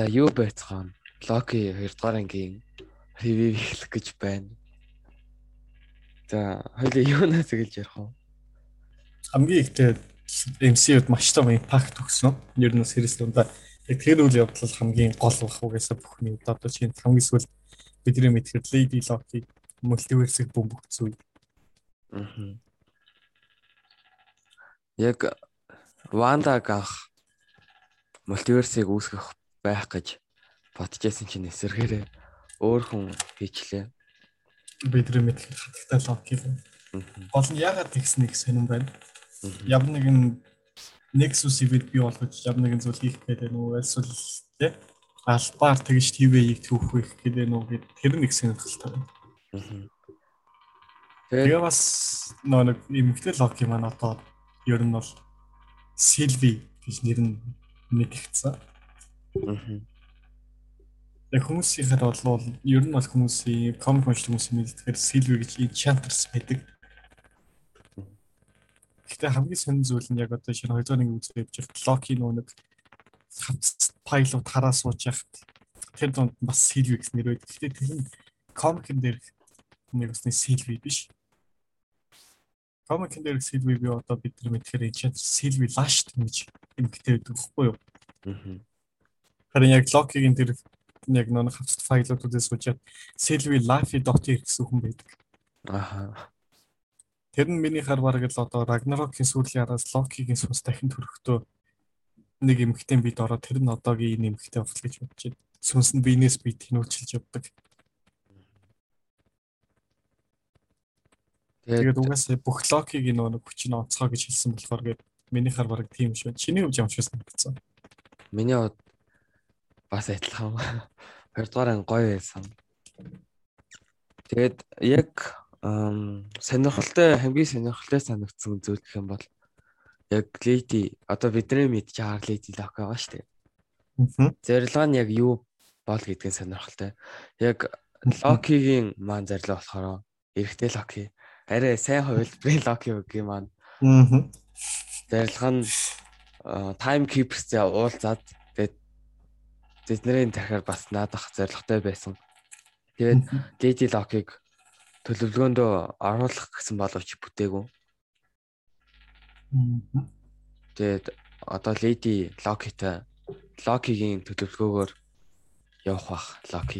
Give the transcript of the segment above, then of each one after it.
За юу байцгаана? Локи 2 дугаар ангийн ревю хийх гэж байна. За хоёул юунаас эхэлж ярих вэ? Хамгийн ихтэй MCU-д маш том импакт өгсөн. Ер нь series дундаа яг тэр үйл явдал хамгийн гол бах угаасаа бүхний одоо чинь хамгийн сүүл бидний мэдхээр Lady Loki мультиверсийг бөмбөгцсөн. Аа. Яг Ванда гах мультиверсийг үүсгэх байх гэж бодчихсон чинь эсэргээрээ өөр хүн хийчлээ. Бидний мэдэх хатагтай логик юм. Гол нь яагаад тэгснэг сонирн байна. Ямар нэгэн Nexus event бий болгож ямар нэгэн зүйл хийх гэдэг нүү эсвэл тий албаар тэгж TV-ийг түүхэх гэдэг нүү гэд тэр нэг сонирхолтой байна. Тэгээ бас нэг эмгтэй логик маань одоо ер нь бол Sylvie гэж нэр нь мэдэгдсэн. Яг хүмүүсийнхээр бол ер нь бол хүмүүсийн комик уншдаг хүмүүсийн мэддэгээр Silver гэж Enchantress байдаг. Гэтэ хамгийн сонир зүйл нь яг одоо шинэ 2 дугаар нэг үзэж явж байхад Loki нөө нэг хавц пайлот хараа сууж яхад тэр донд бас Silver гэсэн нэр байдаг. Гэтэ тэр нь комикэн дээр нэг усны Silver биш. Комикэн дээр Silver би одоо бид нар мэдхээр Enchantress Silver Lash гэж эмгтэй байдаг байхгүй юу? Харин яг Loki-гийн тэр яг нэг хавцт файлуудаас суучаад Sylvie Laffy.txt гэсэн хүн байдаг. Аха. Тэр нь миний хар бараг л одоо Ragnarok-ийн сүүлийн араас Loki-гийн сүнс дахин төрөхдөө нэг эмхтэн бид ороод тэр нь одоогийн энэ эмхтэн болох гэж бодож байна. Сүнс нь биенээс бие тэнүүлчилж явдаг. Тэгээд угаасаа бүх Loki-гийн нэг хүчин онцгой гэж хэлсэн болохоор гээд миний хар бараг тийм шүү. Чиний хувьд ямар ч байсан гэсэн. Миний бас адилхан. Хоёрдугаар гоё байсан. Тэгээд яг сонирхолтой хамгийн сонирхолтой санагдсан зүйл гэх юм бол яг Lady одоо бидний мэдж байгаа Lady Lock байгаа шүү дээ. Зорилго нь яг юу бол гэдгийг сонирхолтой. Яг Loki-гийн маань зорилго болохоор эрэгтэй Loki арай сайн хувилбарын Loki үгүй маань. Зорилго нь time keepers-тэй уулзаад Тэдний дахиад бас наадах зоригтой байсан. Тэгээд Lady Lock-ыг төлөвлөгөөндөө оруулах гэсэн боловч бүтээгүй. Тэгээд одоо Lady Lock-тэй Lock-ийн төлөвлөгөөгөөр явах бах Lock.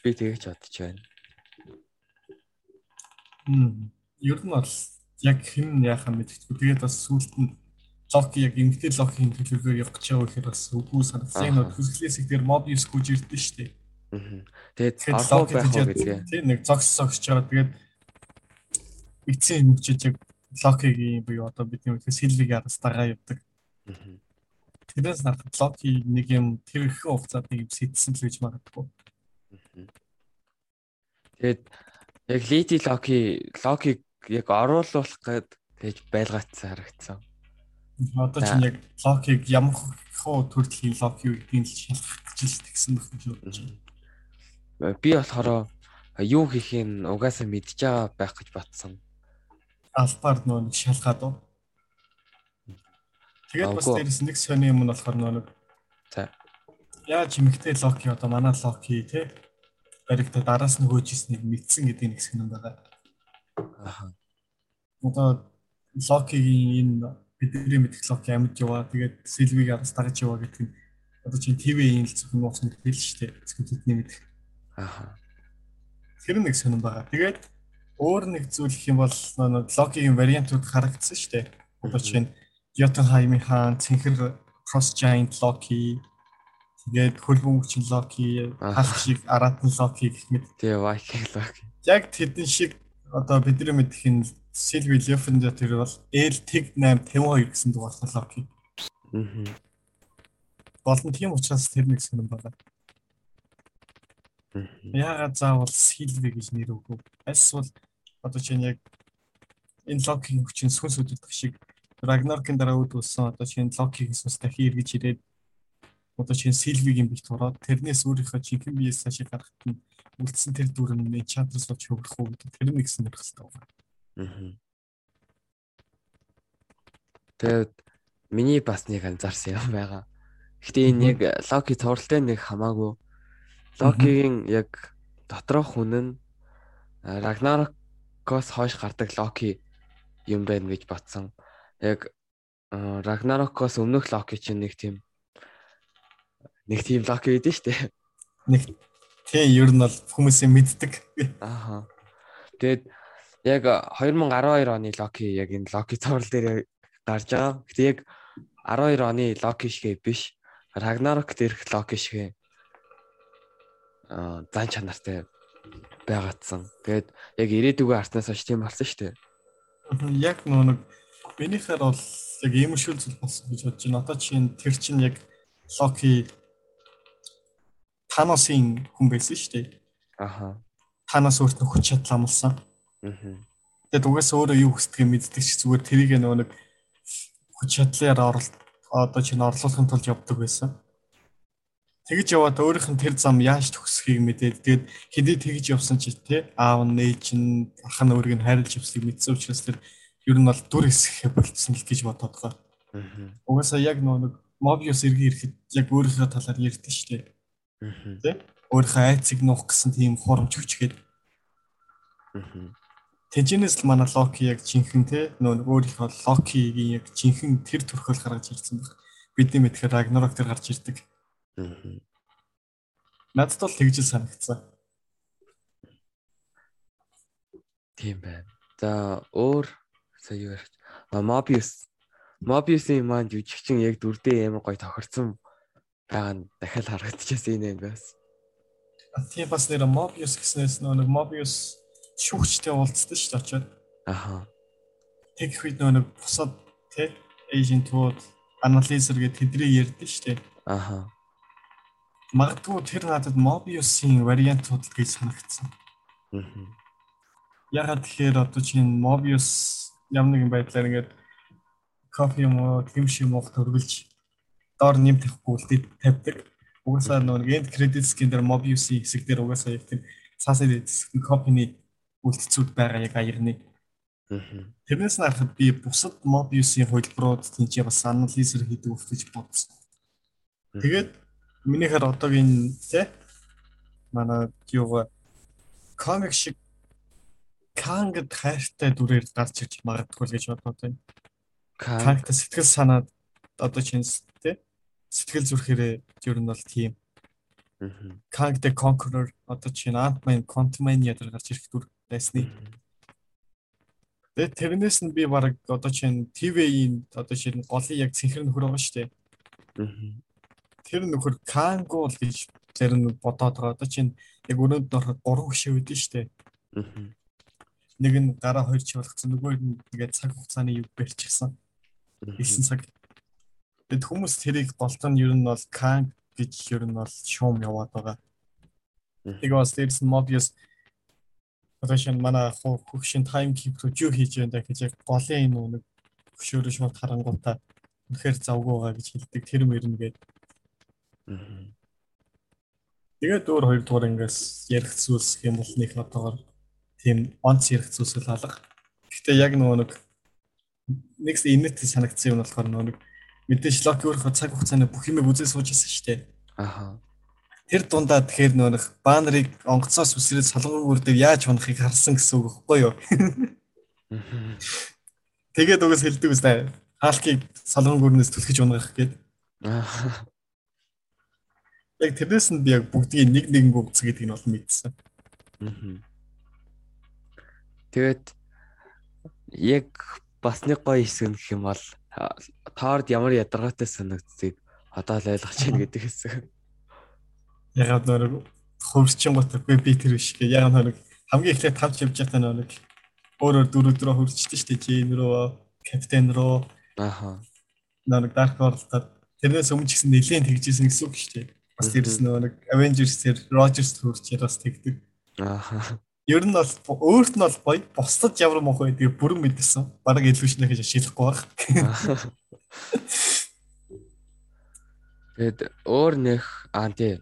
Би тэгэж бодож байна. Хм. Ер нь бол яг хэн яхаа мэдчихгүй. Тэгээд бас сүулт нь локи яг эмгтэй локийн төлөвлөгөө явах гэж байгаа гэхээр бас үгүй санагдсан. Энэ хөсгөлээс их тэр моб юус гүйж ирдэ шүү дээ. Тэгээд алуу байх гэдэг. Тийм нэг зогс зогсож байгаа. Тэгээд эцсийн эмгчиж яг локигийн буюу одоо бидний үгээс сэлвиг араас дагаа явдаг. Тэрээс харахад локи нэг юм тэр их хугацаанд нэг юм сэтсэн л гэж магадгүй. Тэгээд яг леди локи локиг яг оруулах гээд тэгж байлгаацсан харагдсан. Одоо чинь яг локиг ямар хөө төрлийн лок юу гэдгийг л шалгах гэж л тэгсэн гэж бодож байна. Би болохоор юу хийхийг угаасаа мэдж байгаа байх гэж батсан. Албаар нөө нэг шалгаад уу. Тэгээд бас дээрс нэг сони юм нь болохоор нөө нэг за яаж чимэгтэй локи одоо манай локи те баригта дараас нь хөөжсэнийг мэдсэн гэдэг нэг хэсэг юм байгаа. Аа. Одоо локигийн энэ бидний лог амьд яваа. Тэгээд Сильвиг араас дагаж яваа гэдэг нь одоо чинь ТV-ийн л зөвхөн нууц мэдээлэл шүү дээ. Зөвхөн тэдний мэдэх. Аа. Тэр нэг сонирн байгаа. Тэгээд өөр нэг зүйл гэх юм бол логигийн вариантууд харагдсан шүү дээ. Одоо чинь Jotunheim хаан, Цэнхэр Cross Giant Loki тэгээд хөлбөмбөг чин Loki, халх шиг Аратан Loki гэх мэт. Тэгээ Viking Loki. Яг тэдэн шиг одоо бидний мэдэх энэ Сильви Лефендер тэр бол L Тэг 8 52 гэсэн дугаартай локи. Аа. Болон тийм учраас тэр нэг сонирн байна. Яагаад заавал Сильви гэж нэр өгөө? Эсвэл одоо чинь яг энэ локийн хүчин сүнс үддэх шиг Рагнаркийн дараа үүдүүлсэн одоо чинь локийн сүнс дахин эргэж ирээд одоо чинь Сильвигийн бит тураад тэрнээс өөрийнхөө жинхэнэ биеэс цаашаа гаргахад нь үлдсэн тэр дүр нь Enchantress болж хөврөх үү гэдэг тэр нэг сонирхолтой байна. Аа. Тэгээд миний бас нэг анзаарсан юм байгаа. Гэтэ энэ яг Локи цувралтай нэг хамаагүй. Локигийн яг доторх хүн нь Рагнарокоос хойш гардаг Локи юм байна гэж батсан. Яг Рагнарокоос өмнөх Локи чинь нэг тийм нэг тийм Локи гэдэг нь шүү дээ. Нэг тийм ер нь бол хүмүүсийн мэддэг. Ааха. Тэгээд яг 2012 оны Локи яг энэ Локи цоврал дээр гарч байгаа. Гэтэ яг 12 оны Локи шиг биш. Рагнарок дээрх Локи шиг аа зан чанартай байгаадсан. Тэгээд яг ирээдүгөө артнаас хойш тийм болсон шүү дээ. Яг нэг минийхээр бол яг ийм шүл зүйл болсон гэж бодож байна. Одоо чинь тэр чинь яг Локи Таносын хүн байсан шүү дээ. Аха. Танос өөртөө хүч чадал амласан. Аа. Тэгээд угаасаа өөрөө юу хүсдгийг мэддэг ч зүгээр тэрийг нөгөө нэг хүч чадлаар оролт одоо чинь орлуулахын тулд явдаг байсан. Тэгж яваад өөрийнх нь тэр зам яаж төгсөхийг мэдээд тэгээд хэдий тэгж явсан ч тий аав нь ээж нь ах нь өөрийг нь хайрлаж явсныг мэдсэн учраас тэр ер нь бол дүр хэсэхэ болцсон л гэж бодоод байгаа. Угаасаа яг нэг Mobius иргэн ирэхэд яг өөрийнхөө талаар ярьдэн шүү дээ. Тий өөрийнхөө айцыг нуух гэсэн тийм хурамч хүчгээд. Тэжинээс л манай Локи яг жинхэнэ тий нөө өөрийнхөө Локигийн яг жинхэнэ тэр төрхөөл гаргаж ирсэн баг. Бидний мэдхээр Ragnarok тэр гарч ирдэг. Надад бол тэгж санагдсан. Тийм байна. За өөр сая юу ярих. Mobius. Mobius-ийн маань жүжигчин яг дүрдээ амар гоё тохирсон байгаа нь дахиад харагдчихсан энэ бас. Тийм бас нэр Mobius гэснээс нэг Mobius шүүгчтэй уулзсан шүү дээ очоод. Аха. Тэг их үед нэг бусад тий эйжентууд анализер гэдэг тэдрээ ярьдэн шүү дээ. Аха магадгүй тэр надад Mobius-ийн вариантууд л гэж санагдсан. Аа. Ягаад тэгэхээр одоо чинь Mobius ямар нэгэн байдлаар ингээд кофе юм уу, тэмш юм уу төрүүлж доор нэм тавихгүй үлдээ тавьдаг. Угаасаа нэг end credits-ийн дээр Mobius-ийн хэсэг дээр угаасаа яг тийм цаасаа хэсэг кофений үлдцүүд байгаа яг аярны. Аа. Тэрнээс нарахад би бусад Mobius-ийн хөлбөрүүд тийч бас анализер хийдэг гэж бодсон. Тэгээд Минийхээр одоогийн тий манай юу комик шиг Кангд хайртай дүрээр гарч ирж магадгүй гэж бодоод байна. Кангд сэтгэл санаад одоо чинь тий сэтгэл зүрхээрээ ер нь бол тийм. Kang the Conqueror одоо чинь Ant-Man Quantumania дээр гарч ирэх дүр байсны. Тэгээд тэрнээс нь би баг одоо чинь TV-ийн одоо чинь голын яг цэнхэр нөхөр байгаа шүү дээ. Тэр нөхөр Кангул гэж нь бодоод байгаа. Одоо чинь яг өрөөнд ороход гурван гişэ үүдэн штэ. Нэг нь гараа хоёр чи болгоцсон, нөгөө нь тэгээд цаг хугацааны юг барьчихсан. 9 цаг. Тэгэд хүмүүс тэрийг голтоо нь ер нь бол Канг гэж ер нь бол шуум яваад байгаа. Тэгээ бас дээрс нь Mobius одоо шинэ манай хөгшин таймкип руу юу хийж байна гэж яг голын энэ нэг хөшөөрөө шууд харангуйтаа үнэхээр завгүй байгаа гэж хэлдэг. Тэр мөрнө гэдэг Тэгээд өөр хоёр дугаар ингээс ярих зүйлс юм бол нэг одоогор тийм онц ярих зүйлс л алга. Гэхдээ яг нөгөө нэг нэг инэт санагдсан юм болохоор нөгөө нэг мэдээж лок өөрөө цаг хугацааны бүх юмыг үзээ сууж ирсэн шүү дээ. Аха. Тэр дундаа тэгэхээр нэг банерыг онгоцоос үсрээд солонгор дээр яаж хунахыг харсан гэсэн үг байхгүй юу? Тэгээд угс хэлдэг үстэй. Хаалкийг солонгор гүрнээс түлхэж унгах гээд. Яг тэрнээс нь би яг бүгдийг нэг нэгэн үгц гэдгийг нь бол мэдсэн. Тэгээд яг бас нэг гоё хэсэг гэх юм бол тоорд ямар ядаргаатай санагдцыг одоо л ойлгож байна гэдэг хэсэг. Яг нэг хөвсчин гот би тэр биш гэ. Яг нэг хамгийн эхлээд тавч явж байгаа нэг өөрөөр дөрөв дөрөв хөрчдөө штэ Джейн руу, капитан руу. Аха. Нэг Dark World-аар тэрнээс өмнө ч гэсэн нэлээд тэгжсэн гэсэн үг штэ. Бас тэрс нэг Avengers тэр Rogers төрч бас тэгдэг. Аа. Ер нь бол өөрт нь бол гоё. Бусдад ямар мохоо гэдэг бүрэн мэдсэн. Бараг илүү шинэ гэж ашиглахгүй баг. Тэгэд өөр нэх аа тий.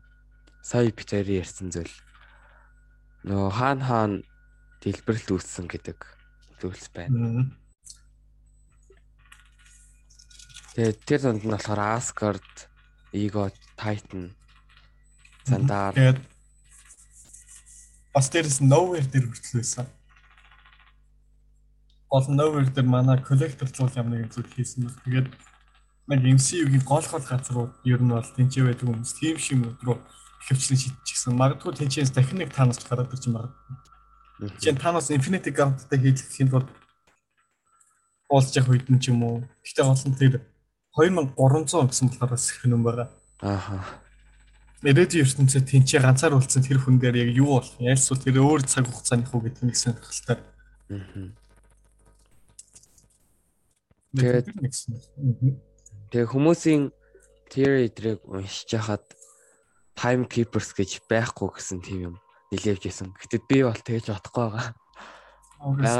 Сая Питери ярьсан зүйл. Нөгөө хаан хаан дэлбэрэлт үүссэн гэдэг зүйлс байна. Тэгээд тэр донд нь болохоор Asgard Ego Titan Сандаар. Тэгээд бас дээрс Nowhere дээр хүртэл байсан. Гол Nowhere дээр манай коллектор зуул юм нэг зүйл хийсэн баг. Тэгээд нэг MCU-гийн гол гол газрууд ер нь бол тэнцээ байдаг хүмүүс тийм шиг рүү хөвчлэн шийдчихсэн. Магадгүй тэнцээс дахин нэг танаас гараад ирж магадгүй. Жин танаас Infinity Gauntlet-тэй хийлгэхийн тулд уулзж явах үед нь ч юм уу. Гэхдээ гол нь тэр 2300 гэсэн болохоор их юм байгаа. Ааха Ирээдүйн ертөнцид тэнцээ ганцаар үлдсэн тэр хүн дээр яг юу болох юм? Ялсуу тэр өөр цаг хугацааных уу гэдэг нэг сонирхолтой. Тэгээд Тэгээ хүмүүсийн theory эдрийг уншиж хахад time keepers гэж байхгүй гэсэн тийм юм нилээвж исэн. Гэтэ би бол тэгэж бодохгүй байгаа.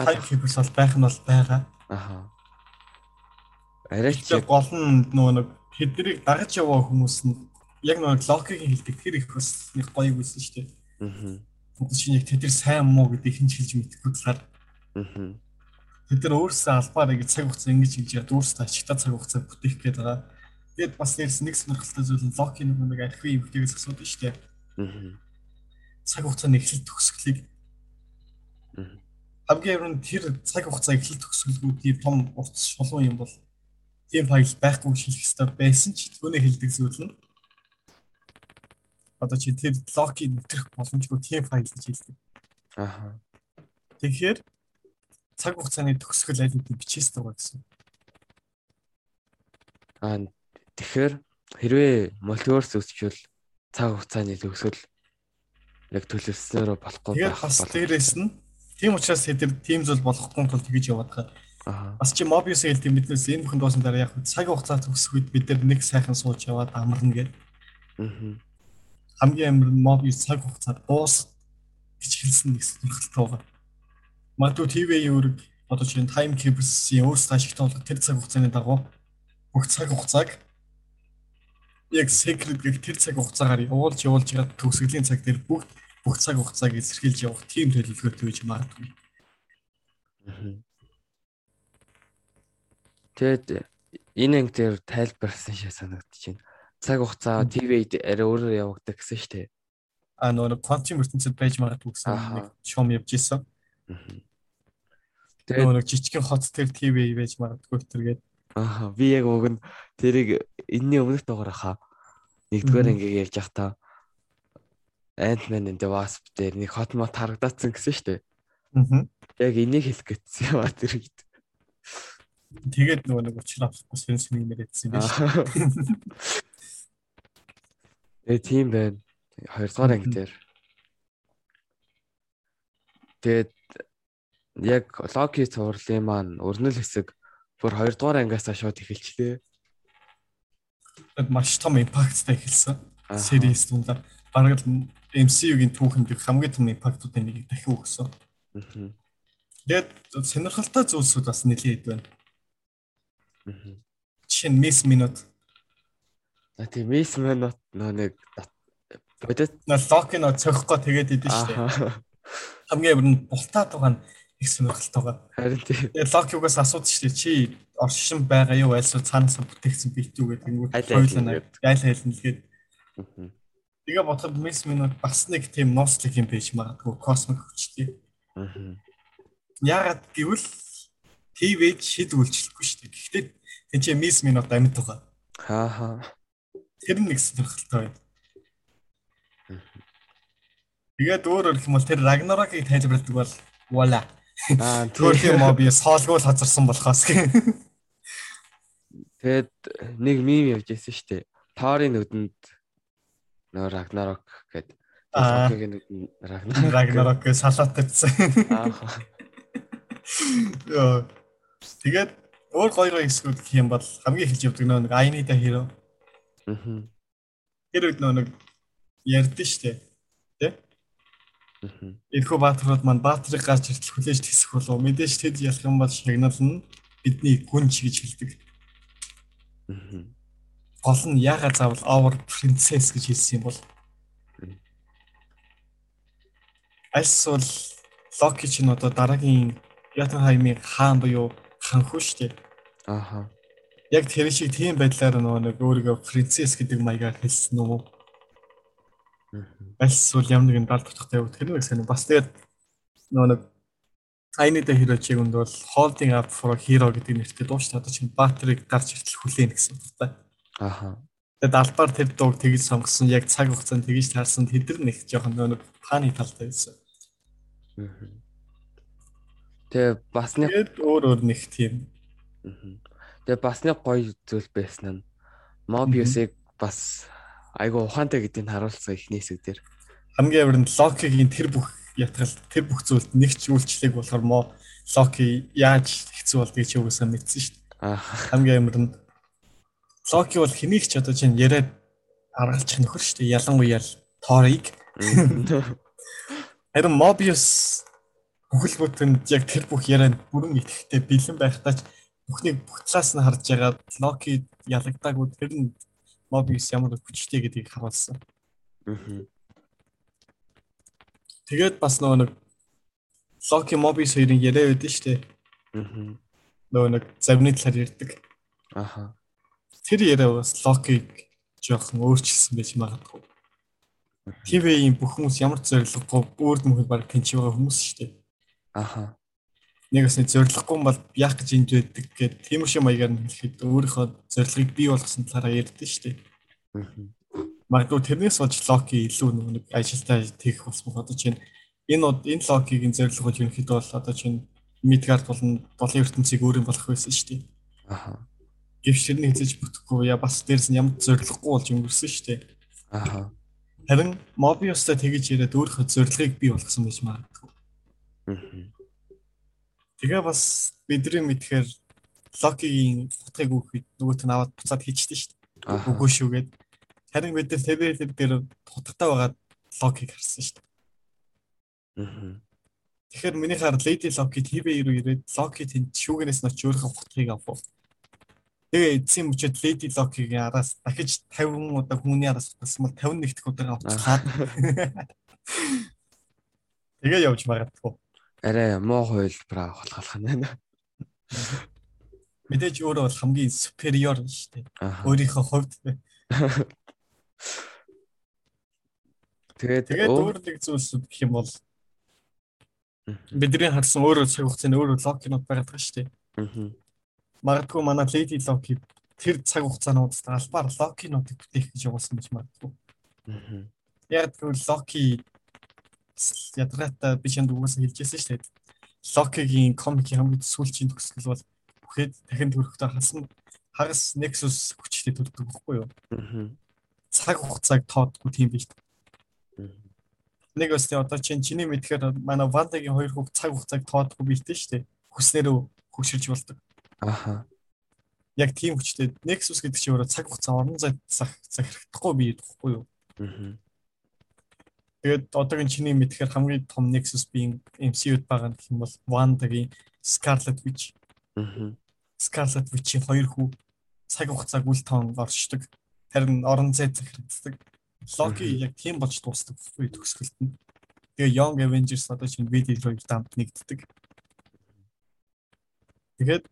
Time keepers бол байх нь бол байгаа. Аха. Арай ч гол нь нөгөө нэг хэдрийг дагаж яваа хүмүүс нь яг нэг логикийг хэлдэг тэр их бас нэг гоё байсан шүү дээ. Аа. Одоо чинь яг тэд нар сайн муу гэдгийг хинч хэлж мэдэхгүй талаар. Аа. Тэд нар өөрсдөө албаар ингэ цаг хугацаа ингэж хийж яд өөрсдөө ачигта цаг хугацаа бүтээх гээд байгаа. Тэгээд бас нэрс нэг сонирхолтой зүйл нь логик нэг нэг архив эмхтэйгээс асуудаг шүү дээ. Аа. Цаг хугацааны эхлэл төгсгөлийг хамгийн ер нь тэр цаг хугацаа эхлэл төгсгөлгүүдийн том урт шулуун юм бол тийм файл байхгүй шилэх хэрэгтэй байсан ч түүний хэлдэг зүйл нь одоо чи тэр локийг нэвтрэх боломжгүй тийм файл гэж хэлдэг. Аа. Тэгэхээр цаг хугацааны төгсгөл аль хэдийн бичээс байгаа гэсэн. Аа тэгэхээр хэрвээ мультиверс үүсчихвэл цаг хугацааны төгсгөл яг төлөвлөснөөрөө болохгүй байх. Тэгээд бас дээрээс нь тийм учраас хэдэр тийм зүйл болохгүй тул тэгэж яваад байгаа. Аа. Бас чи Mobius хэлдэг биднээс энэ бүхэн дуусан дараа яг цаг хугацаа төгсгөд бид нар нэг сайхан сууж яваад амарна гэдэг. Аа хамгийн амар мод цаг хугацаад дуус гэж хэлсэн нэг сонирхолтой байгаа. Магадгүй TV-ийн үүрэг одоо чинь time keepers-ийн өөрсдөө ашигтай болох тэр цаг хугацааны дагуу бүх цаг хугацааг яг secret гэх тэр цаг хугацаагаар явуулж явуулж байгаа төгсгөлийн цаг дээр бүх бүх цаг хугацааг эсэрхийлж явах тийм төлөвлөгөөтэй байж магадгүй. Тэгэд энэ анги дээр тайлбарсан шиг санагдчихэв цаг хугацаа ТV-д арай өөрөөр явагддаг гэсэн шүү дээ. А нөгөө квантын ертөнцид байж магадгүй гэсэн нэг шоум явж исэн. Тэгээд нөгөө жижигхэн хот тэр ТV байж магадгүй тэргээд. Аа би яг уг нь тэрийг энэний өмнөх дугаар хаа нэгдүгээр ингээ ярьж явахдаа Ant-Man and the Wasp дээр нэг хот мот харагдаацсан гэсэн шүү дээ. Аа. Яг энийг хэлэх гэсэн юм аа тэр хэд. Тэгээд нөгөө нэг учраа авахгүй сэн сэн юм яриадсан юм байна. Э тийм байна. Хоёрдугаар анги дээр. Тэгээд яг Локи цувралын маань өрнөл хэсэг бүр хоёрдугаар ангиас шууд эхэлчлээ. Маш том импакттай эхэлсэн. Series дундаа бараг MCU-гийн түүхэнд хамгийн том импактуудын нэг дахин өгсөн. Тэгээд сонирхолтой зүйлсүүд бас нэлээд байна. Чин мис минут А тийм Мис Манот нөө нэг бодит лок нөө цохихгүй тэгээд идэв шүү дээ. Хамгийн өмнө бултаад байгаа нь их сонирхолтой байгаа. Харин тийм. Тэгээд лок югаас асуудаг шүү дээ. Чи оршин байгаа юу альсуу цаанаас бүтээгдсэн бит үү гэдэг нь хоёулаа айл хайлна л гээд. Тэгээ бодоход Мис Манот бас нэг тийм носталик юм байж магадгүй космик хүчтэй. Ягаад гэвэл ТV шид үйлчлэхгүй шүү дээ. Гэхдээ тэнцээ Мис Манот амьд байгаа. Хаа хаа Тэр нэг сонирхолтой байна. Тэгээд өөрөөр хэлбэл тэр Ragnarok-ыг тайлбарладаг бол voila. Аа тэр моб яс хоолгуул хазарсан болохоос гэх. Тэгээд нэг мим явж байсан шүү дээ. Тори нүдэнд нөө Ragnarok гэдэг. Ragnarok-ийн нүдэнд Ragnarok Ragnarok-ыг салаат тавьсан. Яа. Тэгээд өөр гоё гоё хэсгүүд гэх юм бол хамгийн эхэлж явдаг нөө нэг a hero Аа. Тэр үед нэг ярьдэн штэ. Тэ? Аа. Энэхүү баатрууд маань баатрыг гарч иртэл хүлээж тэсэх болов мэдээж тэд ялах юм бол шагнал нь бидний гүнж гэж хэлдэг. Гол нь яга заавал our princess гэж хэлсэн юм бол Альс бол Локи ч н одоо дараагийн Ятан хаймын хаан буюу ханхүү штэ. Ааха. яг тэр шиг тийм байдлаар нөгөө нэг өөрийгөө принцесс гэдэг маягаар хэлсэн үү? Эсвэл ямар нэгэн далд утгатай тэр нэг сайн бас тэгээд нөгөө нэг Айны дэ хирочиг үнд бол holding up for hero гэдэг нэртэй дуу шүү. Одоо чинь батрыг гарч иртэл хүлээн гэсэн та. Аха. Тэгээд албаар тэр дууг тэгж сонгосон яг цаг хугацаанд тэгж таарсан тэдэр нэг жоохон нөгөө паны талтай байсан. Тэгээ бас нэг өөр өөр нэг тийм. Тэгээ бас нэг гоё зүйл байсан нь Mobius-ыг бас айгу ухаантай гэдгийг харуулсан ихний хэсэг дээр. Хамгийн амар нь Loki-гийн тэр бүх ятгал тэр бүх зүйлд нэг ч үйлчлэг болохоор мо Локи яаж хэцүү болдгийг чи угаасаа мэдсэн шүү дээ. Хамгийн амар нь Локи бол хэнийг ч одоо чинь яриад аргалчих нөхөр шүү дээ. Ялангуяа Торыг. Харин Mobius бүхэл бүтэн яг тэр бүх ярианд бүрэн итгэхтэй бэлэн байхдаа ч бүхнийг бүх талаас нь харж байгаа Локи ялагдаагүй тэр нь Mobius ямар хүчтэй гэдгийг харуулсан. Тэгээд бас нөгөө нэг Loki Mobius хоёрын яриа байдсан шүү дээ. Нөгөө нэг завны талаар ярьдаг. Аха. Тэр яриа бас Loki-г жоохон өөрчилсөн байж магадгүй. TV-ийн бүх хүмүүс ямар зориггүй өөрд мөхөд баг тэнцэж байгаа хүмүүс шүү дээ. Аха. Нэг бас зориггүй бол яах гэж энд байдаг гэд тийм шиг маягаар нь хэлэхэд өөрийнхөө зорилгыг бий болгосон талаараа ярьдэн шүү дээ. Магадгүй тэрнээс болж Локи илүү нэг ажилтаа тэгэх болсон одоо чинь энэ энэ Локигийн бол ерөнхийдөө бол одоо чинь Midgard болон Болын ертөнцийг өөрийн болох байсан шүү дээ. Аха. Гэвч тэрний хэзэж бүтэхгүй яа бас дээрс нь ямар зорилгогүй болж өнгөрсөн шүү дээ. Аха. Харин Mobius-тай тэгэж яриад өөрийнхөө зорилгыг бий болгосон байж магадгүй. Аа. Тэгээ бас бидний мэдхээр Локигийн утгыг өгөхөд нөгөөт нь аваад буцаад хийчихдээ шүү дээ. Үгүй шүү гэд. Харин бид нар TV дээр хутгатай байгаа логик харсан шүү дээ. Аа. Тэгэхээр миний хаар Lady Loki TV руу ирээд Loki тэнд шүүгнээс нь очиж өөрийнхөө хутгийг авах. Тэгээ эцсийн мөчөд Lady Loki-гийн араас дахиж 50 удаа хүний араас утсан бол 51 дахь удаа утсаад. Тэгээ явж магадгүй. Арай муу хувилбар авах болох нь байна. Мэдээж өөрөө бол хамгийн superior шүү дээ. Өөрийнхөө хувьд Тэгээд тэгээд өөр нэг зүйлсүүд гэх юм бол бидний харсан өөрөө цаг хугацааны өөрөө локинууд байгаад байгаа шүү дээ. Аа. Магадгүй манай Lady Loki тэр цаг хугацаанууд албаар локинуудыг бүтээх гэж явуулсан гэж магадгүй. Аа. Яг тэгвэл Loki ядраата би чанд угаасаа хэлжсэн шүү дээ. Loki-гийн комикийн хамгийн сүүлчийн төгсгөл бол бүхэд дахин төрөхдөө хасан хагас Nexus хүчтэй төрдөг байхгүй юу? Аа цаг хугацааг тоодгүй тийм биш. Нэг өстэй одоо чинь чиний мэдхээр манай Вандагийн хоёр хүүхд цаг хугацааг тоодгүй бийтэй шүү дээ. Хүснээрөө хөгширж болдог. Аха. Яг тийм хүчтэй Nexus гэдэг чинь өөрөө цаг хугацаа орон зай захирагдахгүй бий гэхгүй юу? Аа. Тэгээд одоогийн чиний мэдхээр хамгийн том Nexus биеийн MCU-д байгаа гэх юм бол Wandaгийн Scarlet Witch. Аа. Scarlet Witch-ийн хоёр хүү цаг хугацааг үл тоон оршдог харин орон зай захирагддаг. Локи яг тийм болж дуустдаг үе төгсгөлт нь. Тэгээ Young Avengers одоо чинь видео руу дамт нэгддэг. Тэгээд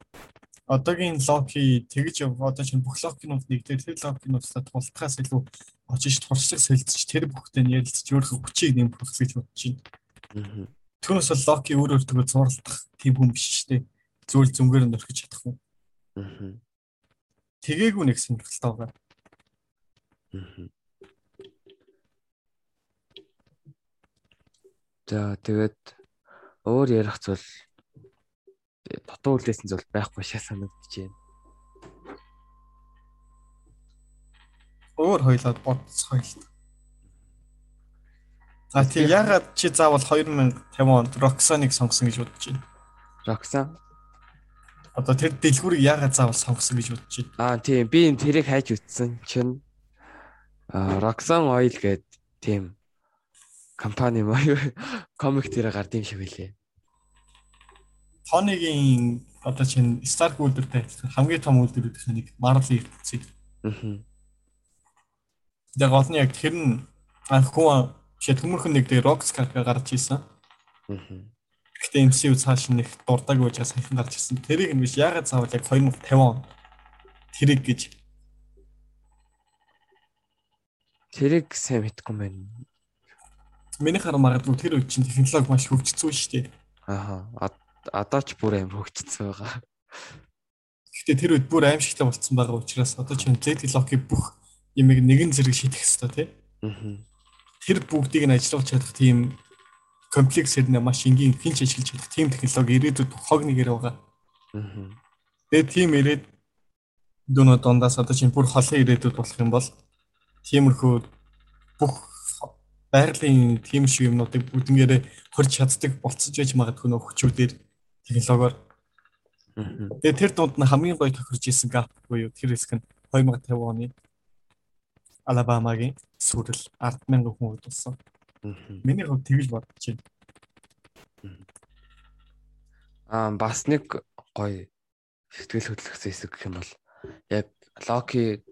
одоогийн Локи тэгж одоо чинь бүх Локинууд нэгдээ тэр Локинуудтай тултахаас илүү очиж туршлага солилцож тэр бүхтэй нь ярилцж өөрийнхөө хүчийг нэмэх гэж бодож байна. Түүнээс бол Локи өөр өөртөө зурлах тийм хүн биш шүү дээ. Зүйл зүнгээр нь өрхөж чадах хүн. Тэгээгүй нэг сонирхолтой байгаа. За тэгээд өөр ярих зүйл дутуу үлдээсэн зүйл байхгүй шаа санагдаж байна. Өөр хоёлоод бодцгоё л. А тийм ягаад чи заавал 2050 онд Roxanne-ыг сонгосон гэж бодож байна? Roxanne Одоо тэр дэлгүүрийг ягаад заавал сонгосон гэж бодож байна? Аа тийм би энэ тэрийг хайж үтсэн чинь Roxanne Oil гэдэг тийм компани маяг комик дээр гард юм шиг байлээ. Тонигийн одоо чинь Stark үйлдвэртэй хамгийн том үйлдвэрүүдийн нэг Marvel ертөнцийг. Аа. Яг нь яг тэр нь хүн шид хүмүүрхэн нэг дээр Rockstar гарч ийсэн. Аа. Гэхдээ MCU цааш нэг дурдаг байж саяхан гарч ирсэн. Тэрийг нь биш ягаад заавал яг 2050 он Тэрэг гэж. Тэрэг сайн мэдгүй байна. Миний хараа магадгүй тэр үед чинь технологи маш хөгжсөн шүү дээ. Аа. Одоо ч бүр амар хөгжсөн байгаа. Гэхдээ тэр үед бүр аимшигтай болцсон байгаа учраас одоо ч Z-Lock-ийн бүх ямиг нэгэн зэрэг шийдэх хэрэгтэй тий. Аа. Тэр бүгдийг нь ажиллуулж чадах тийм комплекс хэрнээ маш энгийн хинч ажиллаж чадах тийм технологи ирээдүйд хог нэгэр байгаа. Аа. Тэгээ тийм ирээд дөнөө дондаас одоо чинь бүр холын ирээдүйд болох юм бол тиймэрхүү бүх байгалийн тийм шиг юмнуудыг бүгднгээрээ хорж чаддаг болцож байж магадгүй нөх хүчүүдээр технологиор. Тэгээ тэр дунд нь хамгийн гоё тохирж исэн гап буюу тэр хэсэг нь 2050 оны Алабамагийн сүрэл 100000 хүн удалсан. Миний хувьд тэгж бодож байна. Аа бас нэг гоё сэтгэл хөдлөхсөн хэсэг гэх юм бол яг Локи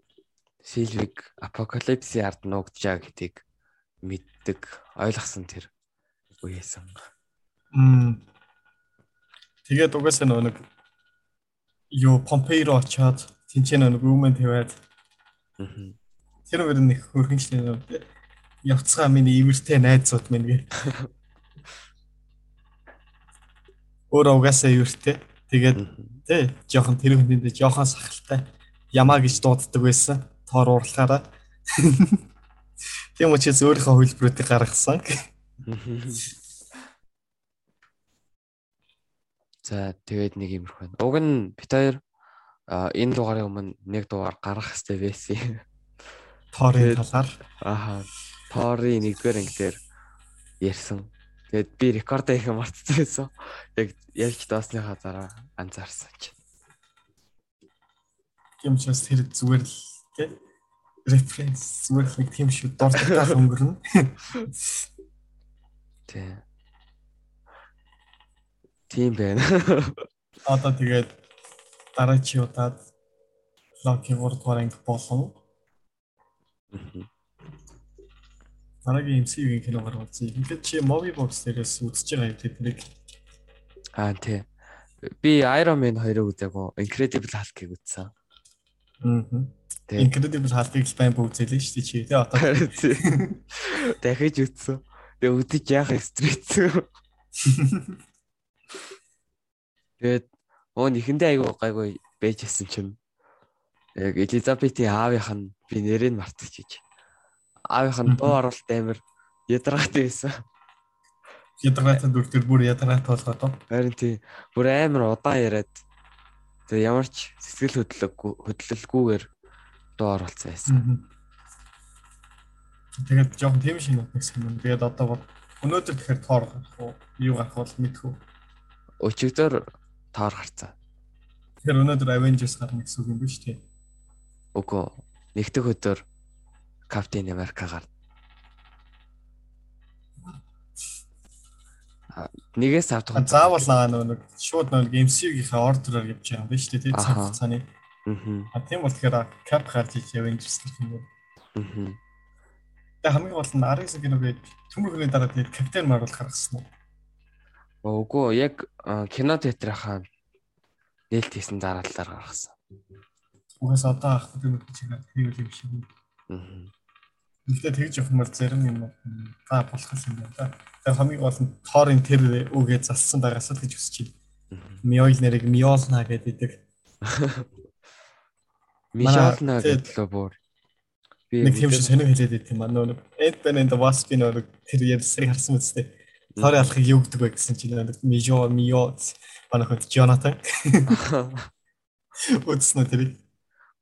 Сильвиг апокалипсийн ард нуугджаа гэдгийг мэддэг ойлгосон тэр үеэсэн. Мм. Тэгээд угаасаа нэг юу Помпейро очоод тэнцэн нэг өмнө тавиад тэр өөр нэг хөрхөнчлээ явцгаа миний ивэртэй найзууд минь гээ. Өөр угаасаа ивэртэй. Тэгээд тий жоохон тэр хүндээ жоохон сахалтай ямаа гэж дууддаг байсан. Тоор уурлахаараа. Тийм учраас өөрийнхөө хөлбөрүүдийг гаргасан. За тэгээд нэг юмрх байна. Уг нь бит хоёр энэ дугаарыг өмнө нэг дугаар гаргах хэрэгтэй байсан. Торын талаар. Ааха. Торын нэгдүгээр анги дээр ярьсан. Тэгээд би рекорд хийх мартсан байсан. Яг ярьж даасныхаа дараа анзаарсан чи. Тийм учраас тэр зүгээр л тий референс зүгээр л нэг тийм шүү дуртагтаа өнгөрнө. Тий. Тийм байна. Одоо тэгээд дараагийн удаад Loki World War-ыг болон Дараагийн MCU-гийн кино гаргуулсан. Ингээд чи Movie Box дээрээс үзэж байгаа юм тэднийг. Аа тий. Би Iron Man 2-ыг үзээгүй. Incredible Hulk-ыг үзсэн. Аа. Incredible Hulk-ыг л байн бүгзээлээ шүү дээ чи. Тэ одоо. Дахиж үзсэн. Тэгээ үдэж яах стресс. Тэгээд өө нэхэндээ айгу гайгүй байжсэн чинь яг Элизабетийн аавынх нь би нэрийг мартчихжээ аавынх нь дуу оруулалт амар ядаргаатай байсан. Ядаргаатай дүр төр бүр ядаргаатай болгоод оо. Харин тий. Бүр амар удаан яриад тэгээ ямар ч сэтгэл хөдлөлгүй хөдлөлгүйгээр дуу оруулсан байсан. Тэгээд жоохон тийм шиг нэг юм. Тэгээд одоо өнөөдөр тэгэхээр тоор гарах уу? Юу гарах бол мэдхүү. Өчигдөр тоор гарцаа. Тэгэхээр өнөөдөр Avengers гарна гэсэн үг юм биш үү? Үгүй. Нэгдүгээр өдөр Каптен Америка гарна. Нэгээс авдаг. Заавал наа нэг шууд нэг MCU-гийнхаа ордероор явж байгаа юм шүү дээ. Тийм цаг хугацааны. Аа. Тийм бол тэгэхээр Cap гарч иж Avengers гэх юм уу? Аа. Тэг хамгийн гол нь 10 хэсэг киногээд төмөрхний дараа тэгээд Captain Marvel гаргасан уу? Үгүй яг кино театрынхаа нээлт хийсэн дараалалаар гаргасан. Угаас одоо ах гэдэг нь чигээр хийвэл юм шиг. Аа. Гэхдээ тэгж явахмаар зарим юм та болох юм байна. Тэгээ хамгийн гол нь тоорын тэр үгээ залсан байгаас л гэж хүсэж байна. Миол нэрийг Миолна гэдэг. Мишолна гэдлөө бүр. Би нэг тийм шиг сонио хэлээд байт юм аа нөө Ant-Man and the Wasp нөө тэр ярьсыг харсан үстэй. Тоорын алхыг юу гэдэг вэ гэсэн чинь Мижо Мио банахад Jonathan. Үтснэ тэрийг.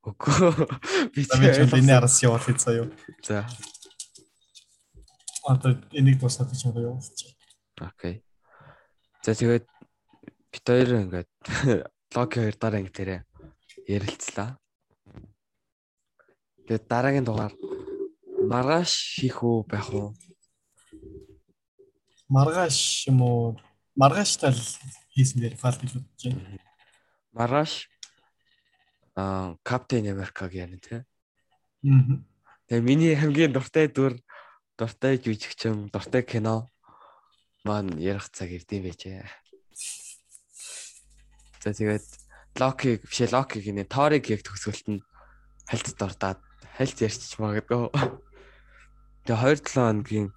Үгүй. Би ч араас явах хэцүү юу. За. Одоо энийг дуусгаад ч юм уу явуулчих. Окей. За тэгээд бит хоёр ингээд локи хоёр дараа ингэ тэрэ ярилцлаа. Тэгээд дараагийн дугаар маргааш хийх үү байх уу? Маргааш юм уу? Маргааш тал хийсэн дээр файл гэж бодож байна. Маргааш аа Каптен Америкаг яана тий. Аа. Тэгээ миний хамгийн дуртай дүр дуртай жүжигчин, дуртай кино маань ярих цаг ирдэм байжээ. За тэгээд Локи бишээ Локи гинэ Ториг яг төгсгөлт нь хальт дурдаад хальт ярьчих магадгүй. Тэгээ 2 7 хоногийн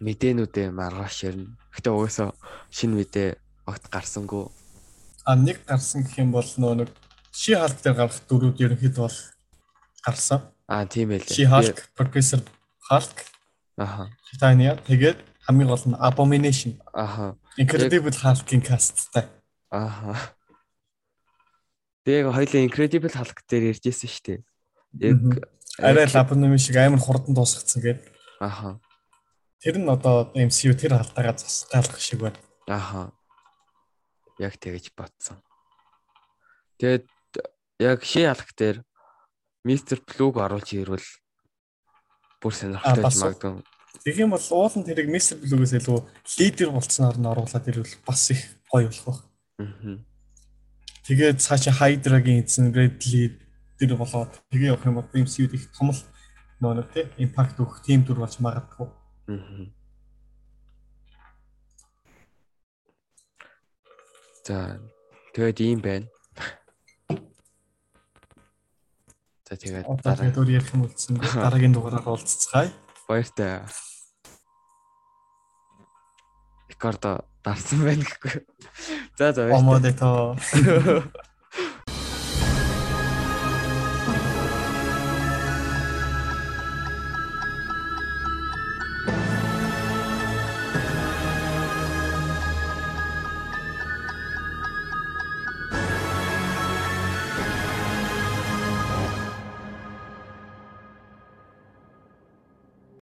мэдээнүүдээ маргааш ярина. Гэтэ угаасаа шинэ мэдээ огт гарсангүй. А нэг гарсан гэх юм бол нөө нэг ши халк дээр гарах дөрүүд ерөнхийд бол гарсан. Аа тийм ээ. Ши халк, профессор халк. Аха. Титания тэгээд хамгийн гол нь Abomination. Аха. Incredible Hulk-ийн касттай. Аха. Тэгээ хоёлаа Incredible Hulk дээр ярьжсэн шүү дээ. Яг арай лабнами шиг амар хурдан дуусгацсан гээд. Аха. Тэр нь одоо MCU тэр халтаага засгаалах шиг байна. Аха. Яг тэгэж бодсон. Тэгээд яг ши алах дээр Мистер Плуг оруулж ирвэл бүр сонирхолтой магадгүй. Тэгэх юм бол уулын тэрийг Мистер Плугээс илүү лидер болцсоноор нь оруулаад ирвэл бас их гоё болох байх. Аа Тэгээд цаашаа Hydra-гийн эзэн Redley тэр болоод тэгээ явах юм бол MCU-д их том л нөө нэг тийм импакт өгөх тим дүр болж магадгүй. За тэгээд ийм байна. За тэгээд дараа дүр ярих юм үлдсэн. Дараагийн дугаараар уулзцгаая. Баяртай. Рикардо дарсан байна гэхгүй. За за. Омодето.